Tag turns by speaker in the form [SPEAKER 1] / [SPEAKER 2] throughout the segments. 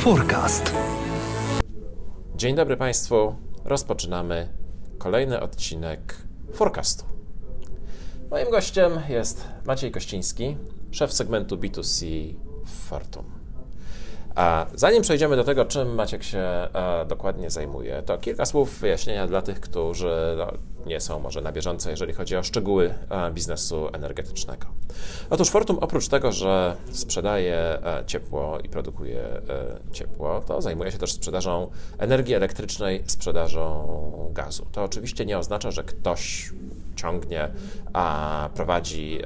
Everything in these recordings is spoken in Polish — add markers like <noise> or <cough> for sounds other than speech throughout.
[SPEAKER 1] Forecast.
[SPEAKER 2] Dzień dobry Państwu. Rozpoczynamy kolejny odcinek Forecastu. Moim gościem jest Maciej Kościński, szef segmentu B2C w Fortum. A zanim przejdziemy do tego, czym Maciek się e, dokładnie zajmuje, to kilka słów wyjaśnienia dla tych, którzy no, nie są może na bieżąco, jeżeli chodzi o szczegóły e, biznesu energetycznego. Otóż Fortum oprócz tego, że sprzedaje e, ciepło i produkuje e, ciepło, to zajmuje się też sprzedażą energii elektrycznej, sprzedażą gazu. To oczywiście nie oznacza, że ktoś ciągnie, a prowadzi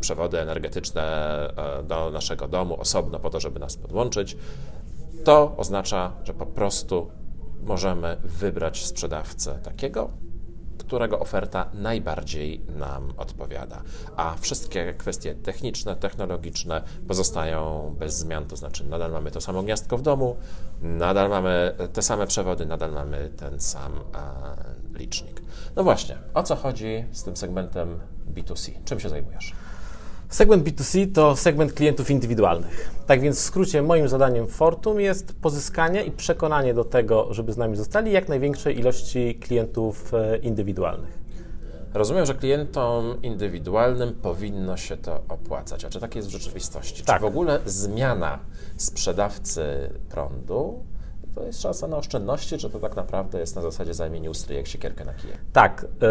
[SPEAKER 2] przewody energetyczne do naszego domu osobno po to, żeby nas podłączyć, to oznacza, że po prostu możemy wybrać sprzedawcę takiego, którego oferta najbardziej nam odpowiada. A wszystkie kwestie techniczne, technologiczne pozostają bez zmian, to znaczy nadal mamy to samo gniazdko w domu, nadal mamy te same przewody, nadal mamy ten sam licznik. No właśnie, o co chodzi z tym segmentem B2C? Czym się zajmujesz?
[SPEAKER 3] Segment B2C to segment klientów indywidualnych. Tak więc w skrócie moim zadaniem Fortum jest pozyskanie i przekonanie do tego, żeby z nami zostali jak największej ilości klientów e, indywidualnych.
[SPEAKER 2] Rozumiem, że klientom indywidualnym powinno się to opłacać. A czy tak jest w rzeczywistości?
[SPEAKER 3] Tak.
[SPEAKER 2] Czy w ogóle zmiana sprzedawcy prądu to jest szansa na oszczędności, czy to tak naprawdę jest na zasadzie zajmień ustry jak siekierkę na kije?
[SPEAKER 3] Tak, yy,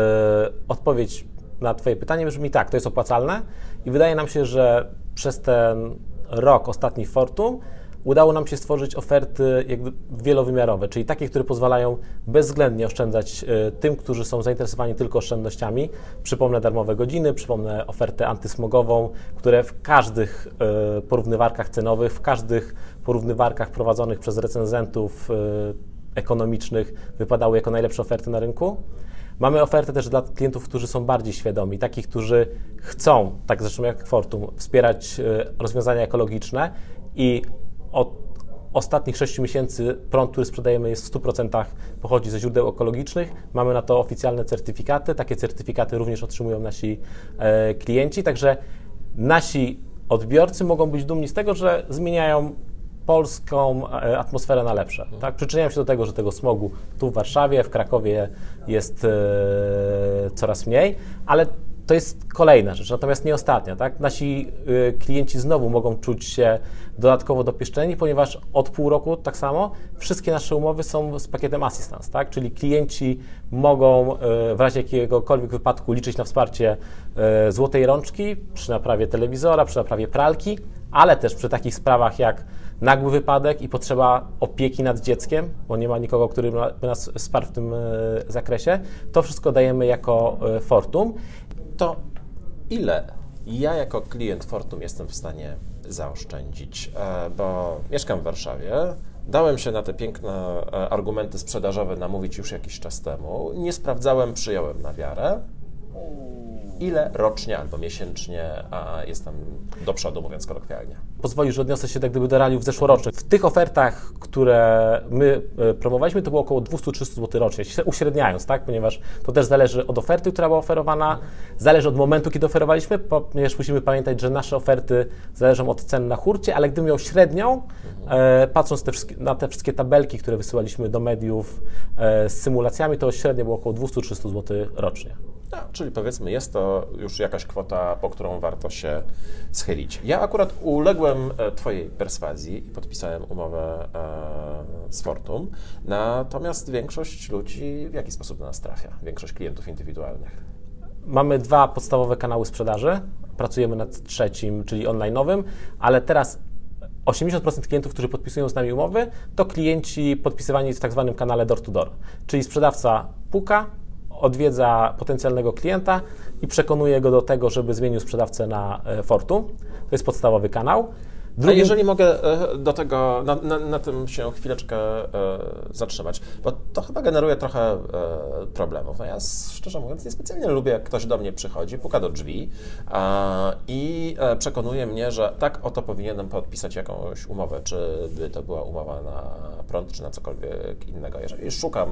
[SPEAKER 3] odpowiedź na Twoje pytanie brzmi tak, to jest opłacalne i wydaje nam się, że przez ten rok ostatni Fortum udało nam się stworzyć oferty wielowymiarowe, czyli takie, które pozwalają bezwzględnie oszczędzać y, tym, którzy są zainteresowani tylko oszczędnościami. Przypomnę darmowe godziny, przypomnę ofertę antysmogową, które w każdych y, porównywarkach cenowych, w każdych porównywarkach prowadzonych przez recenzentów y, ekonomicznych wypadały jako najlepsze oferty na rynku. Mamy ofertę też dla klientów, którzy są bardziej świadomi, takich, którzy chcą, tak zresztą jak Fortum, wspierać rozwiązania ekologiczne i od ostatnich 6 miesięcy prąd, który sprzedajemy jest w 100% pochodzi ze źródeł ekologicznych. Mamy na to oficjalne certyfikaty. Takie certyfikaty również otrzymują nasi e, klienci, także nasi odbiorcy mogą być dumni z tego, że zmieniają polską e, atmosferę na lepsze. Tak? Przyczyniają się do tego, że tego smogu tu w Warszawie, w Krakowie jest e, coraz mniej, ale to jest kolejna rzecz, natomiast nie ostatnia. Tak? Nasi y, klienci znowu mogą czuć się dodatkowo dopieszczeni, ponieważ od pół roku tak samo wszystkie nasze umowy są z pakietem assistance, tak? czyli klienci mogą y, w razie jakiegokolwiek wypadku liczyć na wsparcie y, złotej rączki przy naprawie telewizora, przy naprawie pralki, ale też przy takich sprawach jak nagły wypadek i potrzeba opieki nad dzieckiem, bo nie ma nikogo, który by nas wsparł w tym zakresie. To wszystko dajemy jako Fortum.
[SPEAKER 2] To ile ja jako klient Fortum jestem w stanie zaoszczędzić, e, bo mieszkam w Warszawie, dałem się na te piękne e, argumenty sprzedażowe namówić już jakiś czas temu, nie sprawdzałem, przyjąłem na wiarę ile rocznie albo miesięcznie a jestem do przodu, mówiąc kolokwialnie.
[SPEAKER 3] Pozwoli, że odniosę się tak gdyby do realiów zeszłorocznych. W tych ofertach, które my e, promowaliśmy, to było około 200-300 zł rocznie, uśredniając, tak? ponieważ to też zależy od oferty, która była oferowana, zależy od momentu, kiedy oferowaliśmy, ponieważ musimy pamiętać, że nasze oferty zależą od cen na hurcie, ale gdybym miał średnią, e, patrząc te na te wszystkie tabelki, które wysyłaliśmy do mediów e, z symulacjami, to średnio było około 200-300 zł rocznie.
[SPEAKER 2] No, czyli powiedzmy, jest to już jakaś kwota, po którą warto się schylić. Ja akurat uległem e, Twojej perswazji i podpisałem umowę e, z Fortum, natomiast większość ludzi w jaki sposób do nas trafia? Większość klientów indywidualnych.
[SPEAKER 3] Mamy dwa podstawowe kanały sprzedaży. Pracujemy nad trzecim, czyli online'owym, ale teraz 80% klientów, którzy podpisują z nami umowy, to klienci podpisywani w tak zwanym kanale door-to-door, czyli sprzedawca puka, odwiedza potencjalnego klienta i przekonuje go do tego, żeby zmienił sprzedawcę na e, Fortum. To jest podstawowy kanał.
[SPEAKER 2] Drugim... A jeżeli mogę e, do tego, na, na, na, tym się chwileczkę e, zatrzymać, bo to chyba generuje trochę problemów. No ja szczerze mówiąc niespecjalnie lubię, jak ktoś do mnie przychodzi, puka do drzwi i przekonuje mnie, że tak oto powinienem podpisać jakąś umowę, czy by to była umowa na prąd, czy na cokolwiek innego. Jeżeli szukam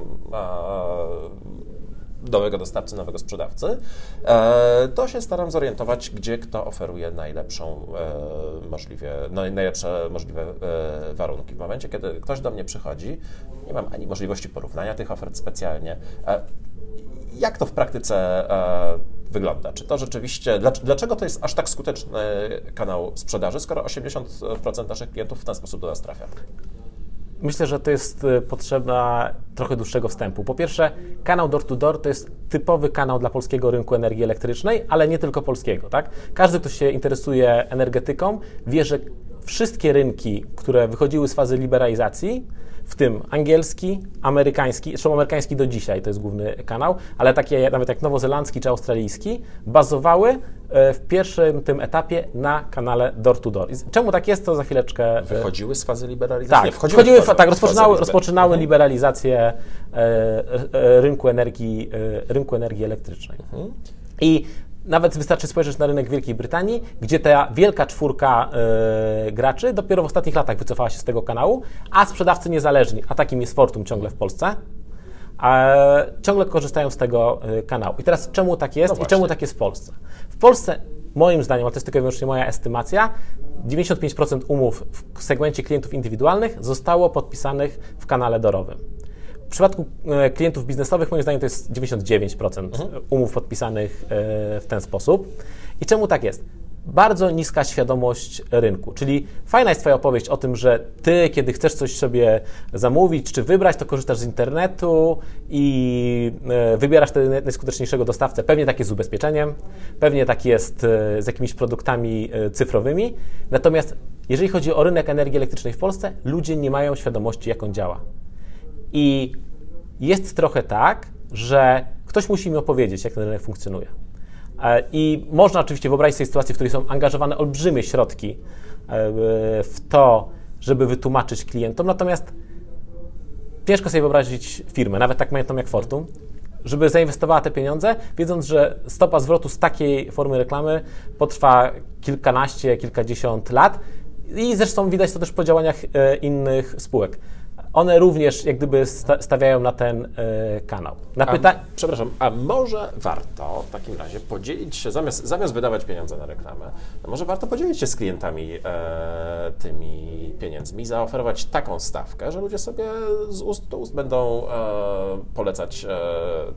[SPEAKER 2] nowego dostawcy, nowego sprzedawcy, e, to się staram zorientować, gdzie kto oferuje najlepszą e, możliwie, no, najlepsze możliwe e, warunki. W momencie, kiedy ktoś do mnie przychodzi, nie mam ani możliwości porównania tych ofert specjalnie. Jak to w praktyce wygląda? Czy to rzeczywiście, dlaczego to jest aż tak skuteczny kanał sprzedaży, skoro 80% naszych klientów w ten sposób do nas trafia?
[SPEAKER 3] Myślę, że to jest e, potrzeba trochę dłuższego wstępu. Po pierwsze, kanał door to door to jest typowy kanał dla polskiego rynku energii elektrycznej, ale nie tylko polskiego. Tak? Każdy, kto się interesuje energetyką, wie, że wszystkie rynki, które wychodziły z fazy liberalizacji, w tym angielski, amerykański, zresztą amerykański do dzisiaj to jest główny kanał, ale takie nawet jak nowozelandzki czy australijski, bazowały e, w pierwszym tym etapie na kanale door to door. Czemu tak jest, to za chwileczkę...
[SPEAKER 2] E, wychodziły z fazy liberalizacji?
[SPEAKER 3] Tak, wchodziły, wchodziły w, tak rozpoczynały, rozpoczynały mhm. liberalizację e, rynku energii, rynku energii elektrycznej. Mhm. I nawet wystarczy spojrzeć na rynek Wielkiej Brytanii, gdzie ta wielka czwórka yy, graczy dopiero w ostatnich latach wycofała się z tego kanału, a sprzedawcy niezależni, a takim jest Fortum ciągle w Polsce, e, ciągle korzystają z tego e, kanału. I teraz czemu tak jest no i czemu tak jest w Polsce? W Polsce, moim zdaniem, a to jest tylko i wyłącznie moja estymacja, 95% umów w segmencie klientów indywidualnych zostało podpisanych w kanale dorowym. W przypadku e, klientów biznesowych, moim zdaniem, to jest 99% mhm. umów podpisanych e, w ten sposób. I czemu tak jest? Bardzo niska świadomość rynku. Czyli fajna jest Twoja opowieść o tym, że Ty, kiedy chcesz coś sobie zamówić czy wybrać, to korzystasz z internetu i e, wybierasz wtedy najskuteczniejszego dostawcę. Pewnie tak jest z ubezpieczeniem, pewnie tak jest z jakimiś produktami cyfrowymi. Natomiast jeżeli chodzi o rynek energii elektrycznej w Polsce, ludzie nie mają świadomości, jak on działa. I jest trochę tak, że ktoś musi mi opowiedzieć, jak ten rynek funkcjonuje. E, I można oczywiście wyobrazić sobie sytuację, w której są angażowane olbrzymie środki e, w to, żeby wytłumaczyć klientom, natomiast ciężko sobie wyobrazić firmę, nawet tak majątną jak Fortum, żeby zainwestowała te pieniądze, wiedząc, że stopa zwrotu z takiej formy reklamy potrwa kilkanaście, kilkadziesiąt lat. I zresztą widać to też po działaniach e, innych spółek one również jak gdyby stawiają na ten y, kanał.
[SPEAKER 2] Na pyta... a, przepraszam, a może warto w takim razie podzielić się, zamiast, zamiast wydawać pieniądze na reklamę, może warto podzielić się z klientami e, tymi pieniędzmi, zaoferować taką stawkę, że ludzie sobie z ust do ust będą e, polecać e,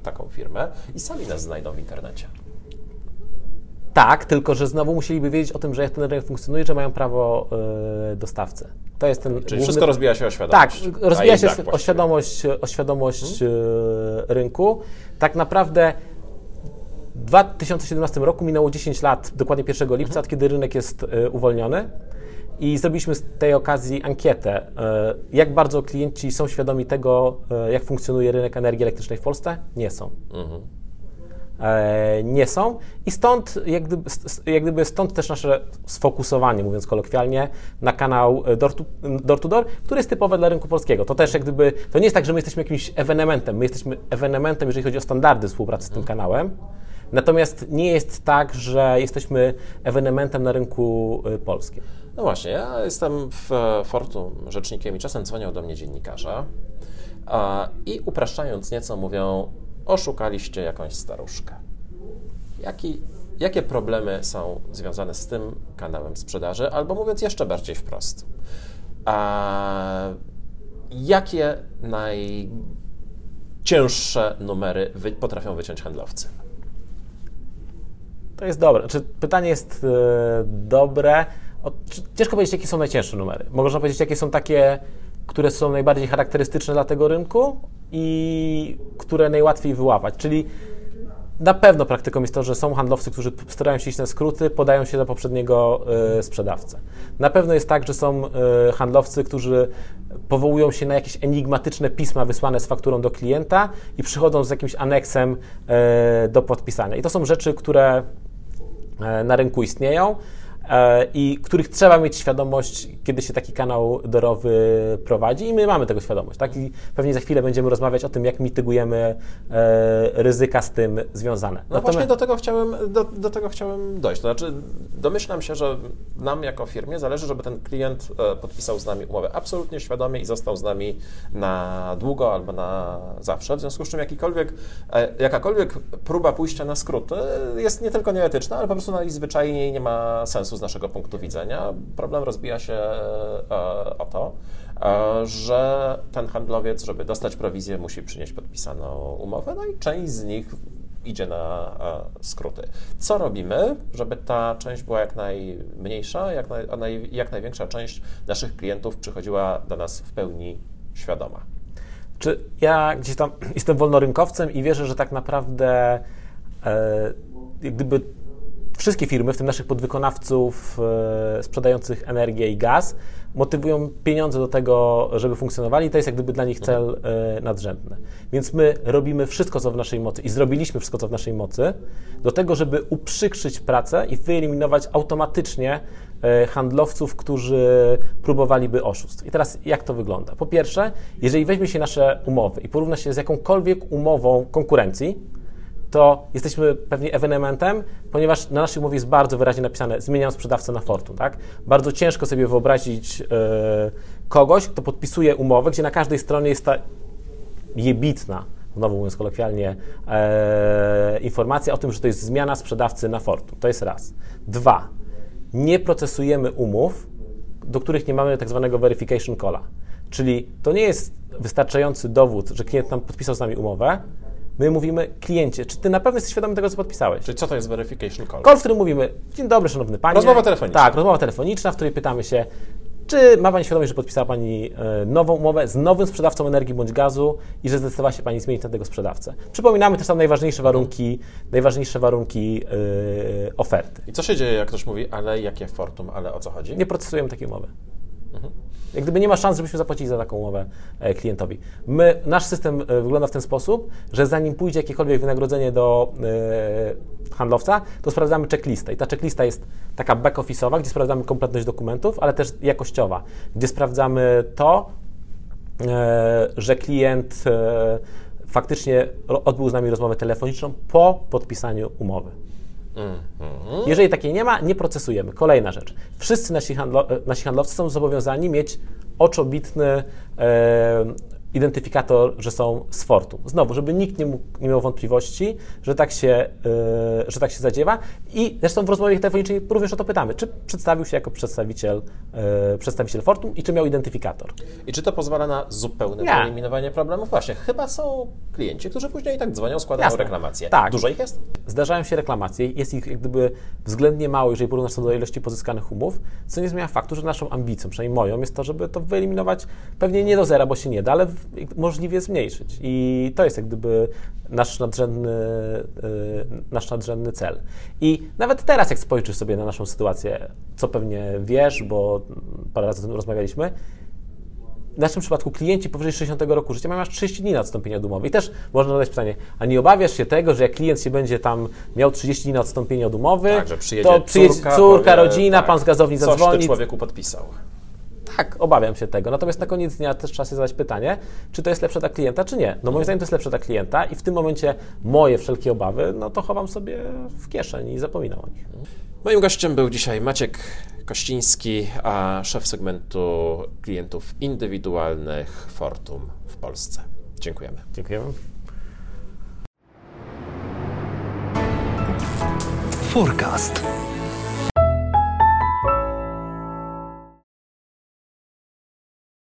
[SPEAKER 2] taką firmę i sami nas znajdą w internecie.
[SPEAKER 3] Tak, tylko że znowu musieliby wiedzieć o tym, że jak ten rynek funkcjonuje, że mają prawo y, dostawcy.
[SPEAKER 2] To jest ten Czyli główny... wszystko rozbija się o świadomość.
[SPEAKER 3] Tak, rozbija się o świadomość, o świadomość hmm. rynku. Tak naprawdę w 2017 roku minęło 10 lat, dokładnie 1 lipca, hmm. kiedy rynek jest y, uwolniony. I zrobiliśmy z tej okazji ankietę, jak bardzo klienci są świadomi tego, jak funkcjonuje rynek energii elektrycznej w Polsce? Nie są. Mhm. E, nie są i stąd jak gdyby, jak gdyby stąd też nasze sfokusowanie, mówiąc kolokwialnie, na kanał door to, door to, door który jest typowy dla rynku polskiego. To też jak gdyby, to nie jest tak, że my jesteśmy jakimś ewenementem, my jesteśmy ewenementem, jeżeli chodzi o standardy współpracy z tym kanałem, natomiast nie jest tak, że jesteśmy ewenementem na rynku y, polskim.
[SPEAKER 2] No właśnie, ja jestem w Fortum rzecznikiem i czasem dzwonią do mnie dziennikarze i upraszczając nieco mówią, oszukaliście jakąś staruszkę. Jaki, jakie problemy są związane z tym kanałem sprzedaży, albo mówiąc jeszcze bardziej wprost, a jakie najcięższe numery wy, potrafią wyciąć handlowcy?
[SPEAKER 3] To jest dobre. Czy pytanie jest yy, dobre? O, ciężko powiedzieć, jakie są najcięższe numery. Można powiedzieć, jakie są takie, które są najbardziej charakterystyczne dla tego rynku, i które najłatwiej wyłapać. Czyli na pewno praktyką jest to, że są handlowcy, którzy starają się iść na skróty, podają się do poprzedniego y, sprzedawcę. Na pewno jest tak, że są y, handlowcy, którzy powołują się na jakieś enigmatyczne pisma wysłane z fakturą do klienta i przychodzą z jakimś aneksem y, do podpisania. I to są rzeczy, które na rynku istnieją. E, i których trzeba mieć świadomość, kiedy się taki kanał dorowy prowadzi i my mamy tego świadomość. Tak? I pewnie za chwilę będziemy rozmawiać o tym, jak mitygujemy e, ryzyka z tym związane. No
[SPEAKER 2] Natomiast... właśnie do tego, chciałem, do, do tego chciałem dojść. To znaczy, domyślam się, że nam jako firmie zależy, żeby ten klient e, podpisał z nami umowę absolutnie świadomie i został z nami na długo albo na zawsze, w związku z czym jakikolwiek, jakakolwiek próba pójścia na skróty jest nie tylko nieetyczna, ale po prostu najzwyczajniej nie ma sensu z naszego punktu widzenia. Problem rozbija się e, o to, e, że ten handlowiec, żeby dostać prowizję, musi przynieść podpisaną umowę, no i część z nich idzie na skróty. Co robimy, żeby ta część była jak najmniejsza, jak, naj, jak największa część naszych klientów przychodziła do nas w pełni świadoma?
[SPEAKER 3] Czy ja gdzieś tam <clears throat> jestem wolnorynkowcem i wierzę, że tak naprawdę e, gdyby wszystkie firmy, w tym naszych podwykonawców e, sprzedających energię i gaz, motywują pieniądze do tego, żeby funkcjonowali. To jest jak gdyby dla nich cel e, nadrzędny. Więc my robimy wszystko, co w naszej mocy i zrobiliśmy wszystko, co w naszej mocy, do tego, żeby uprzykrzyć pracę i wyeliminować automatycznie e, handlowców, którzy próbowaliby oszustw. I teraz jak to wygląda? Po pierwsze, jeżeli weźmie się nasze umowy i porówna się z jakąkolwiek umową konkurencji, to jesteśmy pewnie ewenementem, ponieważ na naszej umowie jest bardzo wyraźnie napisane zmieniam sprzedawcę na Fortun, tak? Bardzo ciężko sobie wyobrazić yy, kogoś, kto podpisuje umowę, gdzie na każdej stronie jest ta jebitna, znowu mówiąc kolokwialnie, e, informacja o tym, że to jest zmiana sprzedawcy na Fortun. To jest raz. Dwa, nie procesujemy umów, do których nie mamy tak zwanego verification calla. Czyli to nie jest wystarczający dowód, że klient nam podpisał z nami umowę, My mówimy kliencie, czy ty na pewno jesteś świadomy tego, co podpisałeś?
[SPEAKER 2] Czyli co to jest verification call?
[SPEAKER 3] Call, w którym mówimy, dzień dobry, szanowny panie.
[SPEAKER 2] Rozmowa telefoniczna.
[SPEAKER 3] Tak, rozmowa telefoniczna, w której pytamy się, czy ma Pani świadomość, że podpisała Pani e, nową umowę z nowym sprzedawcą energii bądź gazu i że zdecydowała się Pani zmienić na tego sprzedawcę? Przypominamy też tam najważniejsze warunki, najważniejsze warunki yy, oferty.
[SPEAKER 2] I co się dzieje, jak ktoś mówi, ale jakie Fortum, ale o co chodzi?
[SPEAKER 3] Nie procesujemy takiej umowy. Mhm. Jak gdyby nie ma szans, żebyśmy zapłacili za taką umowę e, klientowi. My, nasz system e, wygląda w ten sposób, że zanim pójdzie jakiekolwiek wynagrodzenie do yy, handlowca, to sprawdzamy checklistę. I ta checklista jest taka back-office'owa, gdzie sprawdzamy kompletność dokumentów, ale też jakościowa, gdzie sprawdzamy to, że klient faktycznie odbył z nami rozmowę telefoniczną po podpisaniu umowy. Jeżeli takiej nie ma, nie procesujemy. Kolejna rzecz. Wszyscy nasi, handlo, e, nasi handlowcy są zobowiązani mieć oczobitny e, identyfikator, że są z Fortu. Znowu, żeby nikt nie, mógł, nie miał wątpliwości, że tak, się, yy, że tak się zadziewa. I zresztą w rozmowie telefonicznej również o to pytamy, czy przedstawił się jako przedstawiciel, yy, przedstawiciel Fortum i czy miał identyfikator.
[SPEAKER 2] I czy to pozwala na zupełne nie. wyeliminowanie problemów? Właśnie, chyba są klienci, którzy później i tak dzwonią, składają Jasne. reklamacje.
[SPEAKER 3] Tak.
[SPEAKER 2] Dużo ich jest?
[SPEAKER 3] Zdarzają się reklamacje, jest ich jak gdyby względnie mało, jeżeli porównasz to do ilości pozyskanych umów, co nie zmienia faktu, że naszą ambicją, przynajmniej moją, jest to, żeby to wyeliminować pewnie nie do zera, bo się nie da, ale możliwie zmniejszyć. I to jest jak gdyby nasz nadrzędny, y, nasz nadrzędny cel. I nawet teraz, jak spojrzysz sobie na naszą sytuację, co pewnie wiesz, bo parę razy o tym rozmawialiśmy, w naszym przypadku klienci powyżej 60 roku życia mają aż 30 dni na odstąpienie od umowy. I też można zadać pytanie, a nie obawiasz się tego, że jak klient się będzie tam miał 30 dni na odstąpienie od umowy,
[SPEAKER 2] tak, przyjedzie
[SPEAKER 3] to przyjedzie córka, córka powie, rodzina, tak, pan z gazowni zadzwoni.
[SPEAKER 2] Coś człowieku podpisał.
[SPEAKER 3] Tak, obawiam się tego. Natomiast na koniec dnia też trzeba sobie zadać pytanie, czy to jest lepsze dla klienta, czy nie. No moim zdaniem to jest lepsze dla klienta i w tym momencie moje wszelkie obawy, no to chowam sobie w kieszeń i zapominam o nich.
[SPEAKER 2] Moim gościem był dzisiaj Maciek Kościński, a szef segmentu klientów indywidualnych Fortum w Polsce. Dziękujemy.
[SPEAKER 3] Dziękujemy.
[SPEAKER 1] Forecast.